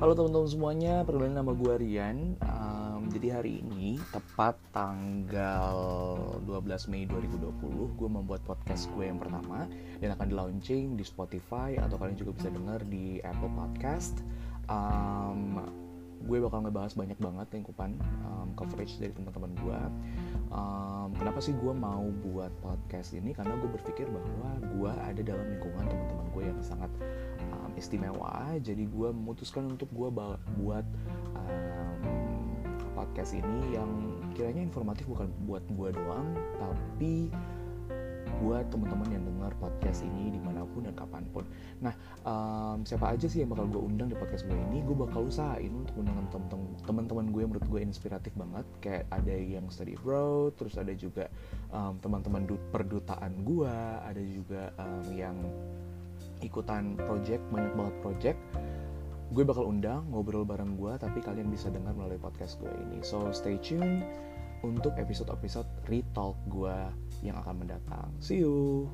Halo teman-teman semuanya, perkenalkan nama gue Rian. Um, jadi hari ini tepat tanggal 12 Mei 2020, gue membuat podcast gue yang pertama dan akan di launching di Spotify atau kalian juga bisa dengar di Apple Podcast. Um, gue bakal ngebahas banyak banget lingkupan um, coverage dari teman-teman gue. Um, kenapa sih gue mau buat podcast ini? Karena gue berpikir bahwa gue ada dalam lingkungan teman-teman gue yang sangat istimewa jadi gue memutuskan untuk gue buat um, podcast ini yang kiranya informatif bukan buat gue doang tapi buat teman-teman yang dengar podcast ini di mana pun dan kapan pun. Nah, um, siapa aja sih yang bakal gue undang di podcast gue ini? Gue bakal usahain untuk undang teman-teman gue yang menurut gue inspiratif banget. Kayak ada yang study abroad, terus ada juga um, teman-teman perdutaan gue, ada juga um, yang ikutan project banyak banget project. Gue bakal undang ngobrol bareng gue tapi kalian bisa dengar melalui podcast gue ini. So stay tune untuk episode-episode retalk gue yang akan mendatang. See you